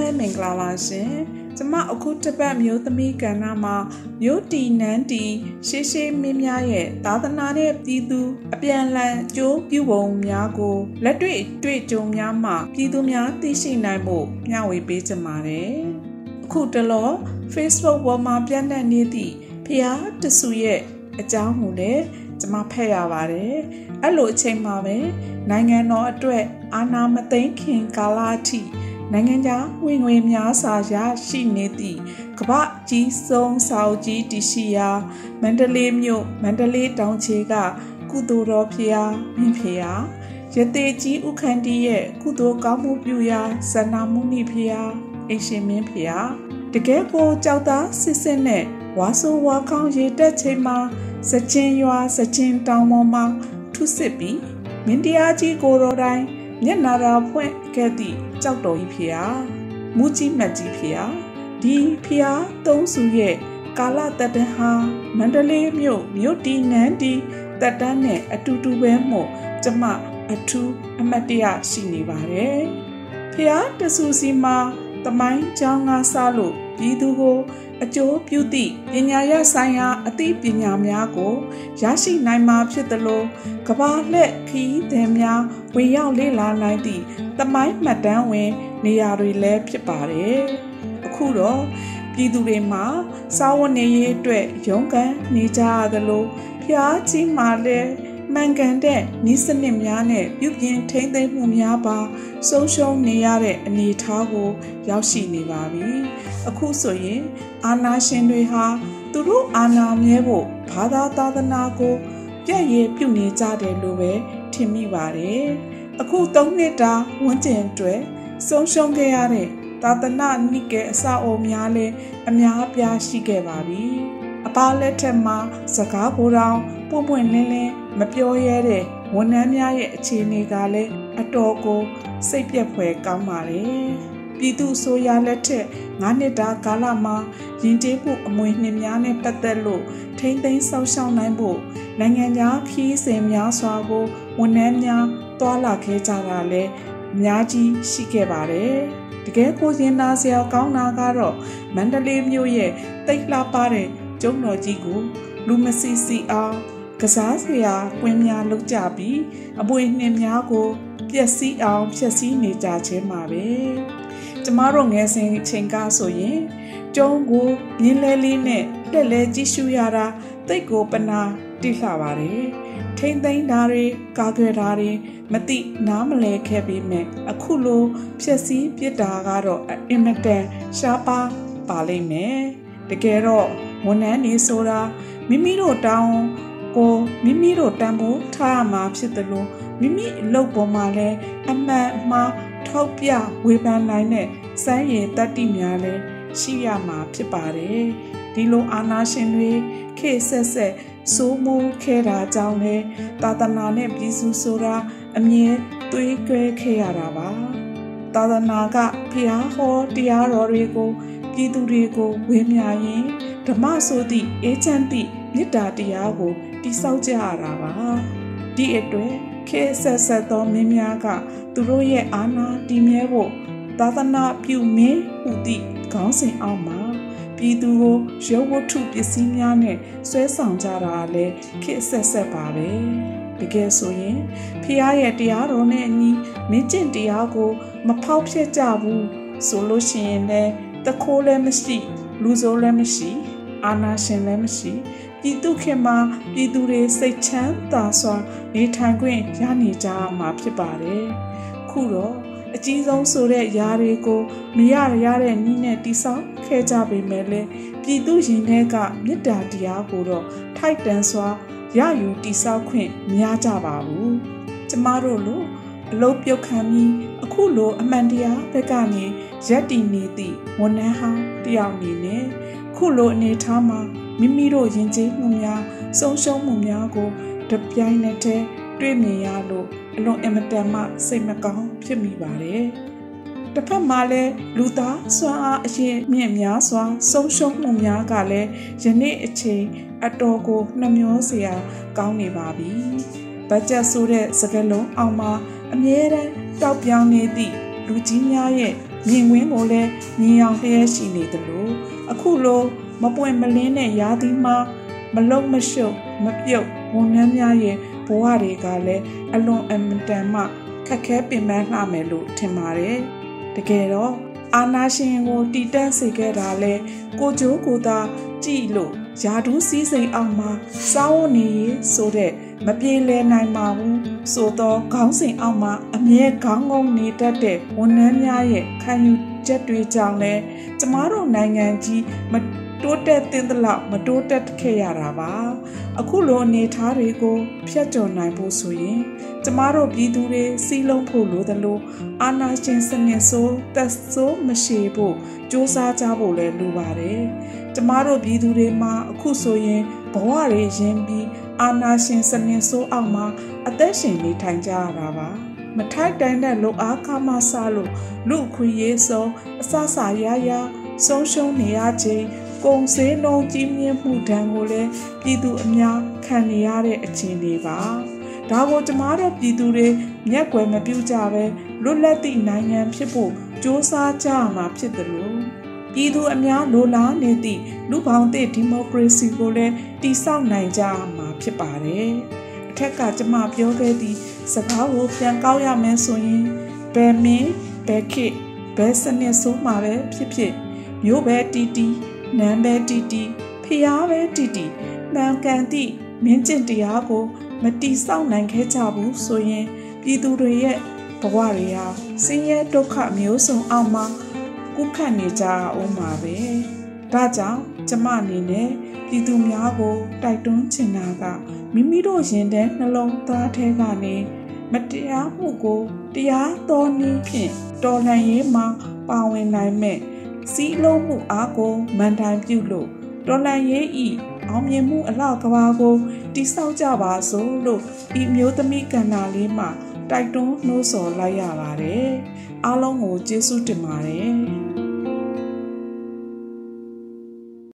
ပဲမင်္ဂလာပါရှင်ကျမအခုတစ်ပတ်မျိုးသမီးကဏ္ဍမှာမျိုးတီနန်းတီရှေးရှေးမင်းများရဲ့သာသနာနဲ့ပြည်သူအပြန်လန်ကြိုးပြုပုံများကိုလက်တွေ့တွေ့ကြုံများမှပြည်သူများသိရှိနိုင်ဖို့မျှဝေပေးကြပါတယ်အခုတလော Facebook ပေါ်မှာပြန့်နှံ့နေသည့်ဖျားတဆူရဲ့အကြောင်းကိုလည်းကျမဖတ်ရပါတယ်အဲ့လိုအချိန်မှာပဲနိုင်ငံတော်အတွက်အာဏာမသိမ်းခင်ကာလအထိ နိုင်ငံခြားဝင်ငွေများစွာရရှိနေသည့်ကမ္ဘာကြီးဆုံးစာအုပ်ကြီးတရှိရာမန္တလေးမြို့မန္တလေးတောင်ခြေကကုသိုလ်တော်ဖျားမြင့်ဖျားရသေးကြီးဥခန္တီရဲ့ကုသိုလ်ကောင်းမှုပြုရာဇဏမုနိဖျားအိရှင်မင်းဖျားတကယ်ကိုကြောက်သားစစ်စစ်နဲ့ဝါဆိုးဝါခေါင်းရေတက်ချိန်မှာစကြင်ရွာစကြင်တောင်ပေါ်မှာထုစစ်ပြီးမင်းတရားကြီးကိုတော်တိုင်း မျက်နာရာဖွင့်ခဲ့သည့်ကြောက်တော်ကြီးဖျားမူကြီးမတ်ကြီးဖျားဒီဖျားသုံးစုရဲ့ကာလတတန်ဟာမန္တလေးမြို့မြို့တီနန်းတီတတန်းနဲ့အတူတူပဲမို့ကျမအထူးအမတ်တရရှိနေပါတယ်ဖျားတဆူစီမှာတမိုင်းချောင်းကစားလို့ ပြည်သူကိုအကျိုးပြုသည့်ပညာရဆိုင်ရာအသိပညာများကိုရရှိနိုင်မှာဖြစ်သလိုကဘာလက်ခီးသည်များဝင်ရောက်လေ့လာနိုင်သည့်တမိုင်းမှတ်တမ်းဝင် နေရာတွေလည်းဖြစ်ပါတယ်။အခုတော့ပြည်သူတွေမှာစာဝတ်နေရေးအတွက်ရုန်းကန်နေကြရသလိုဖျားကြီးမှလည်း မှန်ကန်တဲ့ဤစနစ်များနဲ့ပြုပြင်ထိန်းသိမ်းမှုများပါဆုံးရှုံးနေရတဲ့အနေအထားကို ရောက်ရှိနေပါပြီ။အခုဆိုရင် အာနာရှင်တွေဟာသူတို့အာနာမြဲဖို့ဘာသာသာသနာကိုပြည့်ရည်ပြုနေကြတယ်လို့ပဲထင်မိပါတယ်။အခု၃နှစ်တာဝန်းကျင်အတွက်ဆုံးရှုံးခဲ့ရတဲ့သာသနာနိကေအစအုံများလည်းအများအပြားရှိခဲ့ပါပြီ။ အပါလက်ထက်မှာစကားကိုယ်တော်ပွန့်ပွန့်လင်းလင်းမပြောရဲတဲ့ဝန်ထမ်းများရဲ့အခြေအနေကလည်းအတော်ကိုစိတ်ပြက်ဖွယ်ကောင်းပါတယ်။ပြည်သူဆိုရလက်ထက်9နှစ်တာကာလမှာယဉ်ကျေးမှုအမွေနှစ်များနဲ့ပတ်သက်လို့ထိမ့်သိမ်းဆောက်ရှောက်နိုင်ဖို့နိုင်ငံခြားခီးစဉ်များစွာကိုဝန်ထမ်းများတွာလာခဲ့ကြတာလည်းအများကြီးရှိခဲ့ပါတယ်။တကယ်ကိုရင်နာစရာကောင်းတာကတော့မန္တလေးမြို့ရဲ့တိတ်လှပတဲ့ ကျုံတော်ကြီးကိုလူမစီစီအောင်ကစားစရာကွင်းများလုပ်ကြပြီးအပွေနှင်းများကိုပျက်စီးအောင်ဖျက်ဆီးနေကြခြင်းပါပဲကျမတို့ငယ်စဉ်ချိန်ကဆိုရင်ကျုံးကိုမြင်းလဲလေးနဲ့တက်လဲကြည့်ရှုရတာတိတ်ကိုပနာတိလှပါတယ်ထိမ့်သိမ်းတာတွေကာကွယ်တာတွေမတိနားမလဲခဲ့ပေမဲ့အခုလိုဖြက်စီးပြစ်တာကတော့အင်မတန်ရှားပါပါလိမ့်မယ်တကယ်တော့ ဝန်ထမ်းနေဆိုတာမိမိတို့တောင်းကိုမိမိတို့တန်ဖိုးထားရမှာဖြစ်တယ်လို့မိမိအလုပ်ပေါ်မှာလည်းအမှန်မှားထောက်ပြဝေဖန်နိုင်တဲ့စမ်းရည်တတ္တိများလည်းရှိရမှာဖြစ်ပါတယ်ဒီလိုအာနာရှင်တွေခေဆက်ဆက်စိုးမိုးခဲ့တာကြောင့်လေသာသနာနဲ့ပြည်စုဆိုတာအမြဲသွေးကြွဲခဲ့ရတာပါသာသနာကဖျားဟောတရားတော်တွေကို ပြည်သူတွေကိုဝေမျှရင်ဓမ္မဆိုသည့်အေဂျင့်သည့်မေတ္တာတရားကိုတိဆောက်ကြရတာပါဒီအတွက်ခေဆက်ဆက်သောမင်းများကသူတို့ရဲ့အာဏာတည်မြဲဖို့သာသနာပြုမင်းဟူသည့်ခေါင်းစဉ်အောက်မှာပြည်သူကိုရုပ်ဝတ္ထုပစ္စည်းများနဲ့ဆွဲဆောင်ကြတာလည်းခေဆက်ဆက်ပါပဲတကယ်ဆိုရင်ဖះရဲ့တရားတော်နဲ့အညီမင်းကျင့်တရားကို မဖောက်ဖျက်ကြဘူးဆိုလို့ရှိရင်လည်း တခိုးလည်းမရှိ လူဆိုးလည်းမရှိအာနာရှင်လည်းမရှိပြည်သူခင်မှာပြည်သူတွေစိတ်ချမ်းသာစွာနေထိုင်ခွင့်ရနေကြမှာဖြစ်ပါတယ်။ခုတော့အကြီးဆုံးဆိုတဲ့ຢာတွေကိုမရရတဲ့နည်းနဲ့တိဆောက်ခဲ့ကြပေမဲ့လည်းပြည်သူရင်ထဲကမေတ္တာတရားကိုတော့ထိုက်တန်စွာရယူတိဆောက်ခွင့်မရကြပါဘူး။ကျမတို့လိုအလုတ်ပြုတ်ခံပြီးအခုလိုအမှန်တရားဘက်ကနေ ရက်တည်နေသည့်ဝန်ထမ်းဟောင်းတယောက်အနေနဲ့ခုလိုအနေထားမှာမိမိတို့ယဉ်ကျေးမှုများဆုံးရှုံးမှုများကိုတပြိုင်နက်တည်းတွေ့မြင်ရလို့အလွန်အမတန်မှစိတ်မကောင်းဖြစ်မိပါတယ်။တစ်ဖက်မှာလည်းလူသားစွမ်းအားအရင်မြင့်များစွာဆုံးရှုံးမှုများကလည်းယနေ့အချိန်အတော်ကိုနှမျောစရာကောင်းနေပါပြီ။ဘတ်ဂျက်ဆိုတဲ့စကားလုံးအောင်မှာအမြဲတမ်းတောက်ပြောင်းနေသည့်လူကြီးများရဲ့ မြင်ကွင်းကိုလည်းမြင်အောင်လျက်ရှိနေသလိုအခုလိုမပွင့်မလင်းတဲ့ရာသီမှာမလုံမရှုပ်မပြုတ်ဝန်ထမ်းများရဲ့ဘဝတွေကလည်းအလွန်အမတန်မှခက်ခဲပင်ပန်းလှမယ်လို့ထင်ပါတယ်တကယ်တော့အာနာရှင်ကိုတီတန့်စေခဲ့တာလဲကိုကြိုးကိုသာကြည်လို့ယာဒူးစည်းစိမ်အောင်မှာစောင်းနေဆိုတဲ့ မပြေလည်နိုင်ပါဘူးဆိုတော့ခေါင်းစဉ်အောက်မှာအမြဲခေါင်းငုံနေတတ်တဲ့ဝန်ထမ်းများရဲ့ခံယူချက်တွေကြောင့်လဲကျမတို့နိုင်ငံကြီးမတိုးတက်တင်သလောက်မတိုးတက်ခဲ့ရတာပါအခုလိုအနေထားတွေကိုဖျက်ကျော်နိုင်ဖို့ဆိုရင်ကျမတို့ပြည်သူတွေစီးလုံးဖို့လိုသလိုအာဏာရှင်စနစ်ဆိုးသက်ဆိုးမရှိဖို့စ조사ကြဖို့လည်းလိုပါတယ်ကျမတို့ပြည်သူတွေမှာအခုဆိုရင်ဘဝတွေရင်းပြီး အာဏာရှင်စနစ်ဆိုးအောက်မှာအသက်ရှင်နေထိုင်ကြရတာပါမထိုက်တန်တဲ့လုံအားကားမဆလို့လူခွေရေးဆုံးအဆဆရရဆုံးရှုံးနေရခြင်းကုန်စည်နှုန်းကြီးမြင့်မှုဒဏ်ကိုလည်းပြည်သူအများခံနေရတဲ့အခြေအနေပါဒါကိုကျမတို့ပြည်သူတွေမျက်ကွယ်မပြုကြပဲလွတ်လပ်သည့်နိုင်ငံဖြစ်ဖို့စ조사ကြရမှာဖြစ်တယ်လို့ပြည်သူအများလိုလားနေသည့်လူပေါင်းသည့်ဒီမိုကရေစီကိုလည်းတည်ဆောက်နိုင်ကြမှာ ဖြစ်ပါတယ်အထက်ကကျမပြောခဲ့သည့်စကားကိုပြန်ကောက်ရမယ်ဆိုရင်ဘယ်မင်းဘယ်ခေတ်ဘယ်စနစ်ဆိုးမှာပဲဖြစ်ဖြစ်မျိုးပဲတီတီနန်းပဲတီတီဖျားပဲတီတီမှန်ကန်သည့်မင်းကျင့်တရားကို မတီဆောက်နိုင်ခဲ့ကြဘူးဆိုရင်ပြည်သူတွေရဲ့ဘဝတွေဟာဆင်းရဲဒုက္ခမျိုးစုံအောက်မှာကုခတ်နေကြအောင်ပါပဲဒါကြောင့်ကျမအနေနဲ့ ပြည်သူများကိုတိုက်တွန်းချင်တာကမိမိတို့ရင်ထဲနှလုံးသားထဲကနေမတရားမှုကိုတရားတော်နည်းဖြင့်တော်လှန်ရေးမှာပါဝင်နိုင်မဲ့စီးလုံးမှုအားကိုမန်တိုင်ပြုလို့တော်လန်ရေးဤအောင်မြင်မှုအလောက်ကဘာကိုတိဆောက်ကြပါစို့လို့ဤမျိုးသမီးကန္နာလေးမှာတိုက်တွန်းနှိုးဆော်လိုက်ရပါတယ်အားလုံးကိုကျေးဇူးတင်ပါတယ်